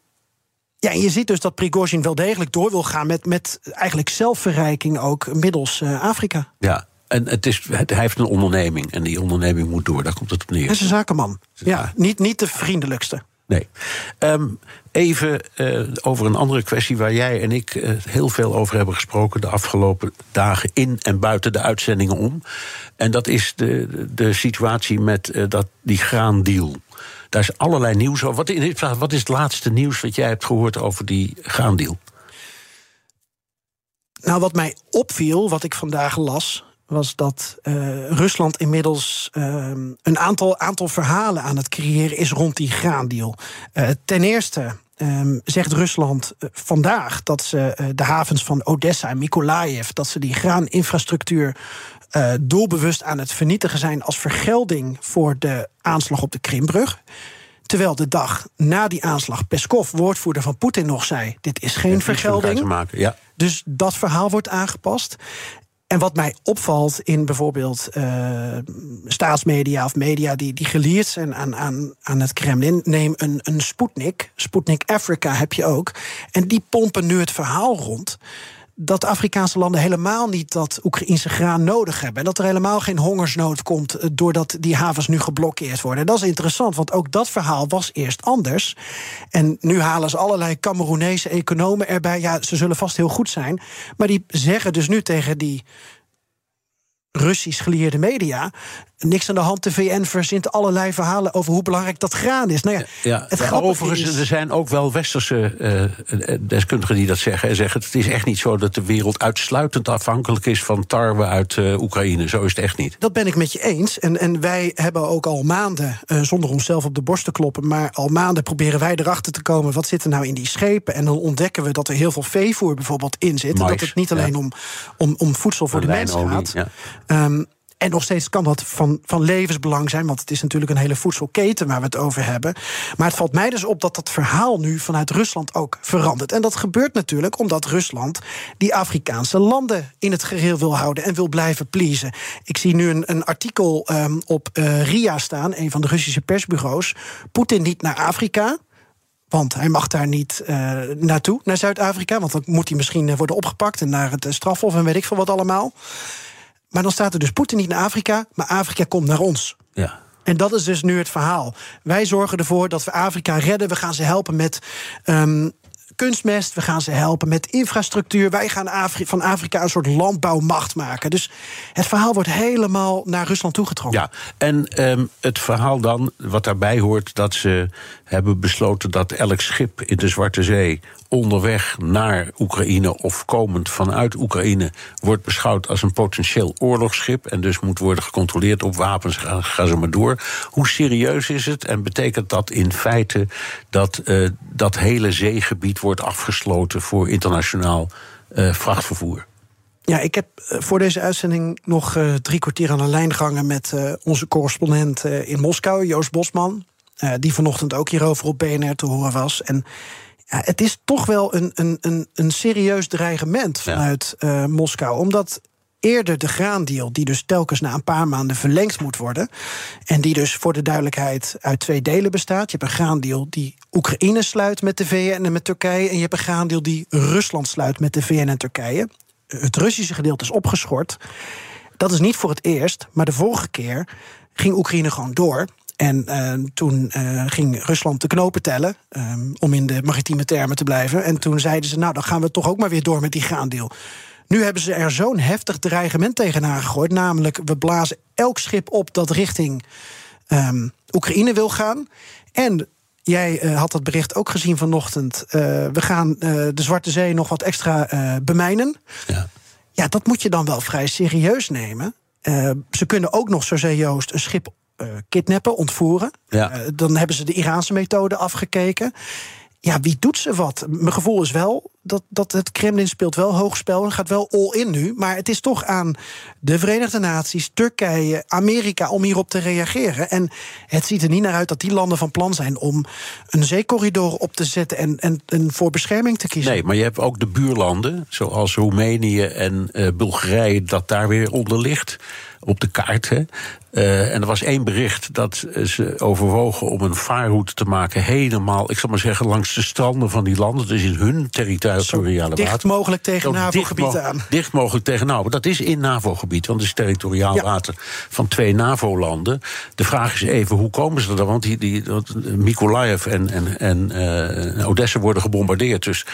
ja, en je ziet dus dat Prigozhin wel degelijk door wil gaan met, met eigenlijk zelfverrijking ook middels eh, Afrika. Ja, en het is, het- hij heeft een onderneming en die onderneming moet door. Daar komt het op neer. Hij is een zakenman. Ja, niet, niet de vriendelijkste. Nee. Ehm, even uh, over een andere kwestie waar jij en ik uh, heel veel over hebben gesproken de afgelopen dagen in en buiten de uitzendingen om. En dat is de, de situatie met uh, dat, die graandeal. Daar is allerlei nieuws over. Wat, in, wat is het laatste nieuws wat jij hebt gehoord over die graandeal? Nou, wat mij opviel, wat ik vandaag las, was dat uh, Rusland inmiddels uh, een aantal, aantal verhalen aan het creëren is rond die graandeal. Uh, ten eerste um, zegt Rusland vandaag dat ze de havens van Odessa en Mykolaiv, dat ze die graaninfrastructuur doelbewust aan het vernietigen zijn als vergelding voor de aanslag op de Krimbrug. Terwijl de dag na die aanslag Peskov, woordvoerder van Poetin, nog zei: dit is geen vergelding. Ja. Dus dat verhaal wordt aangepast. En wat mij opvalt in bijvoorbeeld uh, staatsmedia of media die, die geleerd zijn aan, aan, aan het Kremlin, neem een, een Sputnik, Sputnik Africa heb je ook. En die pompen nu het verhaal rond dat Afrikaanse landen helemaal niet dat Oekraïnse graan nodig hebben. En dat er helemaal geen hongersnood komt eh, doordat die havens nu geblokkeerd worden. En dat is interessant, want ook dat verhaal was eerst anders. En nu halen ze allerlei Cameroenese economen erbij. Ja, ze zullen vast heel goed zijn. Maar die zeggen dus nu tegen die Russisch geleerde media. Niks aan de hand. De VN verzint allerlei verhalen over hoe belangrijk dat graan is. Nou ja, ja, het overigens, is... er zijn ook wel westerse uh, deskundigen die dat zeggen. En zeggen: het is echt niet zo dat de wereld uitsluitend afhankelijk is van tarwe uit uh, Oekraïne. Zo is het echt niet. Dat ben ik met je eens. En, en wij hebben ook al maanden, uh, zonder onszelf op de borst te kloppen, maar al maanden proberen wij erachter te komen. wat zit er nou in die schepen? En dan ontdekken we dat er heel veel veevoer bijvoorbeeld in zit. Mais, dat het niet alleen ja. om, om, om voedsel voor de mens gaat. Ja. Um, en nog steeds kan dat van, van levensbelang zijn, want het is natuurlijk een hele voedselketen waar we het over hebben. Maar het valt mij dus op dat dat verhaal nu vanuit Rusland ook verandert. En dat gebeurt natuurlijk omdat Rusland die Afrikaanse landen in het geheel wil houden en wil blijven pleasen. Ik zie nu een, een artikel um, op uh, RIA staan, een van de Russische persbureaus. Poetin niet naar Afrika, want hij mag daar niet uh, naartoe, naar Zuid-Afrika. Want dan moet hij misschien worden opgepakt en naar het strafhof en weet ik veel wat allemaal. Maar dan staat er dus Poetin niet naar Afrika, maar Afrika komt naar ons. Ja. En dat is dus nu het verhaal. Wij zorgen ervoor dat we Afrika redden. We gaan ze helpen met um, kunstmest. We gaan ze helpen met infrastructuur. Wij gaan Afri van Afrika een soort landbouwmacht maken. Dus het verhaal wordt helemaal naar Rusland toegetrokken. Ja, en um, het verhaal dan, wat daarbij hoort, dat ze hebben besloten dat elk schip in de Zwarte Zee onderweg naar Oekraïne of komend vanuit Oekraïne wordt beschouwd als een potentieel oorlogsschip en dus moet worden gecontroleerd op wapens. Ga, ga ze maar door. Hoe serieus is het en betekent dat in feite dat uh, dat hele zeegebied wordt afgesloten voor internationaal uh, vrachtvervoer? Ja, ik heb voor deze uitzending nog drie kwartier aan de lijn gehangen met onze correspondent in Moskou, Joost Bosman. die vanochtend ook hierover op BNR te horen was. En ja, het is toch wel een, een, een, een serieus dreigement vanuit ja. uh, Moskou. Omdat eerder de graandeal, die dus telkens na een paar maanden verlengd moet worden. En die dus voor de duidelijkheid uit twee delen bestaat. Je hebt een graandeal die Oekraïne sluit met de VN en met Turkije. En je hebt een graandeal die Rusland sluit met de VN en Turkije. Het Russische gedeelte is opgeschort. Dat is niet voor het eerst, maar de vorige keer ging Oekraïne gewoon door. En uh, toen uh, ging Rusland de knopen tellen, um, om in de maritieme termen te blijven. En toen zeiden ze, nou, dan gaan we toch ook maar weer door met die graandeel. Nu hebben ze er zo'n heftig dreigement tegenaan gegooid. Namelijk, we blazen elk schip op dat richting um, Oekraïne wil gaan. En jij uh, had dat bericht ook gezien vanochtend. we gaan de Zwarte Zee nog wat extra bemijnen. Ja. ja, dat moet je dan wel vrij serieus nemen. ze kunnen ook nog, zo zei Joost, een schip kidnappen, ontvoeren. Ja. Uh, dan hebben ze de Iraanse methode afgekeken. Ja, wie doet ze wat? Mijn gevoel is wel dat, dat het Kremlin speelt wel hoogspel en gaat wel all in nu. Maar het is toch aan de Verenigde Naties, Turkije, Amerika om hierop te reageren. En het ziet er niet naar uit dat die landen van plan zijn om een zeecorridor op te zetten en, en, voor bescherming te kiezen. Nee, maar je hebt ook de buurlanden, zoals Roemenië en uh, Bulgarije, dat daar weer onder ligt op de kaart. Hè. Uh, en er was één bericht dat ze overwogen om een vaarroute te maken, helemaal, ik zal maar zeggen, langs de stranden van die landen, dus in hun territorium dicht water. mogelijk tegen NAVO-gebied aan. Dicht mogelijk tegen NAVO. Dat is in NAVO-gebied, want het is territoriaal Ja. water van twee NAVO-landen. De vraag is even, hoe komen ze er dan? Want die, die, want Mykolaiv en, en, en eh, Odessa worden gebombardeerd. Dus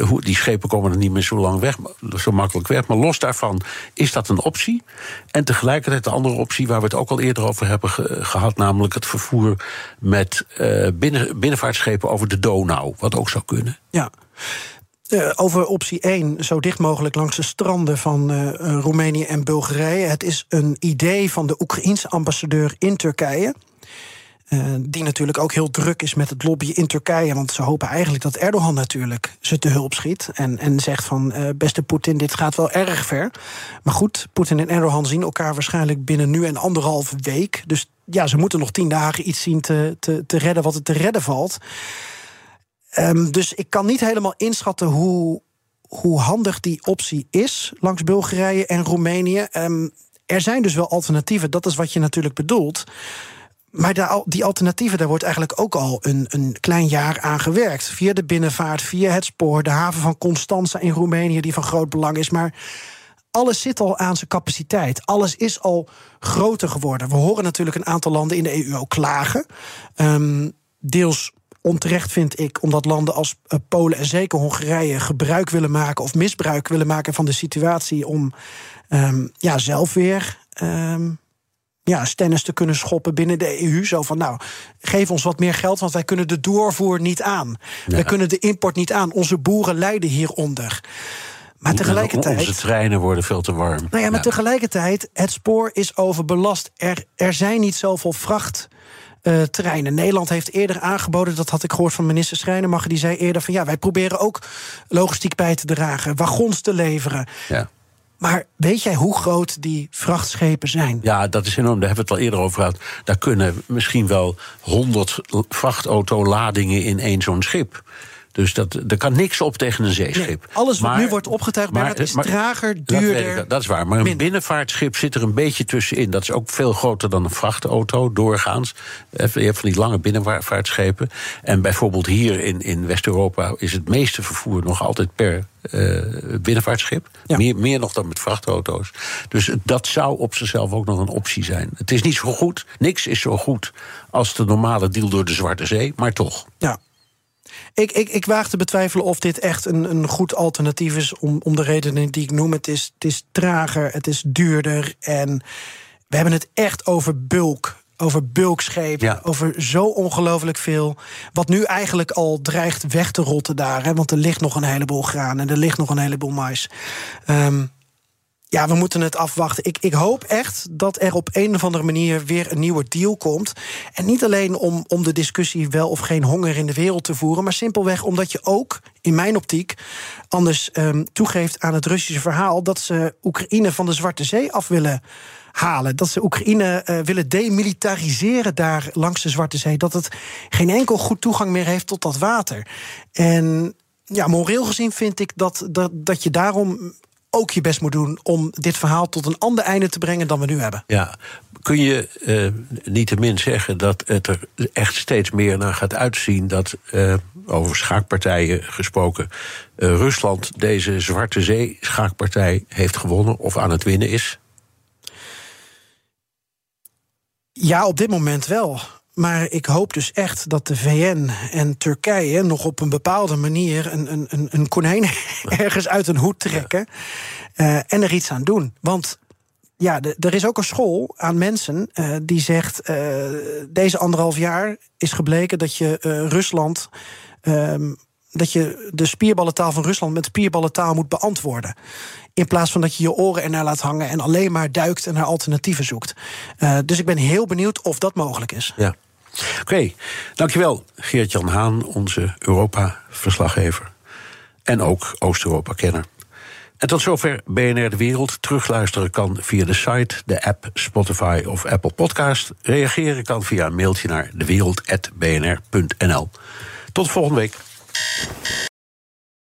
hoe- die schepen komen er niet meer zo lang weg, zo makkelijk weg. Maar los daarvan is dat een optie. En tegelijkertijd de andere optie waar we het ook al eerder over hebben ge- gehad, namelijk het vervoer met eh, binnen, binnenvaartschepen over de Donau. Wat ook zou kunnen. Ja. Eh, over optie 1, zo dicht mogelijk langs de stranden van eh, eh, Roemenië en Bulgarije. Het is een idee van de Oekraïense ambassadeur in Turkije. Die natuurlijk ook heel druk is met het lobbyen in Turkije. Want ze hopen eigenlijk dat Erdogan natuurlijk ze te hulp schiet. En, en zegt van, beste Poetin, dit gaat wel erg ver. Maar goed, Poetin en Erdogan zien elkaar waarschijnlijk binnen nu en anderhalve week. Dus ja, ze moeten nog tien dagen iets zien te, te, te redden wat er te redden valt. Ehm, dus ik kan niet helemaal inschatten hoe, hoe handig die optie is langs Bulgarije en Roemenië. Ehm, er zijn dus wel alternatieven, dat is wat je natuurlijk bedoelt. Maar die alternatieven, daar wordt eigenlijk ook al een, een klein jaar aan gewerkt. Via de binnenvaart, via het spoor, de haven van Constanza in Roemenië, die van groot belang is. Maar alles zit al aan zijn capaciteit. Alles is al groter geworden. We horen natuurlijk een aantal landen in de EU ook klagen. Ehm, deels onterecht vind ik, omdat landen als eh, Polen en zeker Hongarije gebruik willen maken of misbruik willen maken van de situatie om ehm, ja, zelf weer. ehm, ja, stennis te kunnen schoppen binnen de EU. Zo van, nou, geef ons wat meer geld, want wij kunnen de doorvoer niet aan. Wij kunnen de import niet aan. Onze boeren lijden hieronder. Maar tegelijkertijd... Onze treinen worden veel te warm. Nou ja, maar tegelijkertijd, het spoor is overbelast. Er, er zijn niet zoveel vracht. Terreinen. Nederland heeft eerder aangeboden, dat had ik gehoord van minister Schrijnemacher, die zei eerder van ja, wij proberen ook logistiek bij te dragen, wagons te leveren. Ja. Maar weet jij hoe groot die vrachtschepen zijn? Ja, dat is enorm. Daar hebben we het al eerder over gehad. Daar kunnen misschien wel 100 vrachtautoladingen in één zo'n schip. Dus dat, er kan niks op tegen een zeeschip. Nee, alles wat Maar- nu wordt opgetuigd, Bernard, is trager, dat duurder, ik, Dat is waar. Maar een minder. binnenvaartschip zit er een beetje tussenin. Dat is ook veel groter dan een vrachtauto, doorgaans. Eh, Je hebt van die lange binnenvaartschepen. En bijvoorbeeld hier in, in West-Europa is het meeste vervoer nog altijd per eh, binnenvaartschip. Meer, meer nog dan met vrachtauto's. Dus dat zou op zichzelf ook nog een optie zijn. Het is niet zo goed, niks is zo goed als de normale deal door de Zwarte Zee, maar toch. Ja. Ik, ik, ik waag te betwijfelen of dit echt een, een goed alternatief is. Om, om de redenen die ik noem. Het is, het is trager, het is duurder. En we hebben het echt over bulk. Over bulkschepen. Over zo ongelooflijk veel. Wat nu eigenlijk al dreigt weg te rotten daar. Hè, want er ligt nog een heleboel graan en er ligt nog een heleboel mais. Ehm, ja, we moeten het afwachten. Ik, ik hoop echt dat er op een of andere manier weer een nieuwe deal komt. En niet alleen om, om de discussie wel of geen honger in de wereld te voeren, maar simpelweg omdat je ook, in mijn optiek, anders ehm, toegeeft aan het Russische verhaal dat ze Oekraïne van de Zwarte Zee af willen halen. Dat ze Oekraïne eh, willen demilitariseren daar langs de Zwarte Zee. Dat het geen enkel goed toegang meer heeft tot dat water. En ja, moreel gezien vind ik dat, dat, dat je daarom ook je best moet doen om dit verhaal tot een ander einde te brengen dan we nu hebben. Ja, kun je eh, niettemin zeggen dat het er echt steeds meer naar gaat uitzien dat, eh, over schaakpartijen gesproken, eh, Rusland deze Zwarte Zee schaakpartij heeft gewonnen of aan het winnen is? Ja, op dit moment wel. Maar ik hoop dus echt dat de VN en Turkije nog op een bepaalde manier een, een, een, een konijn ergens uit een hoed trekken eh, en er iets aan doen. Want ja, er is ook een school aan mensen eh, die zegt: eh, deze anderhalf jaar is gebleken dat je Rusland. ehm, dat je de spierballentaal van Rusland met spierballentaal moet beantwoorden. In plaats van dat je je oren ernaar laat hangen en alleen maar duikt en naar alternatieven zoekt. Dus ik ben heel benieuwd of dat mogelijk is. Ja. Oké, dankjewel Geert-Jan Haan, onze Europa-verslaggever. En ook Oost-Europa-kenner. En tot zover BNR De Wereld. Terugluisteren kan via de site, de app, Spotify of Apple Podcast. Reageren kan via een mailtje naar dewereld.bnr.nl. Tot volgende week.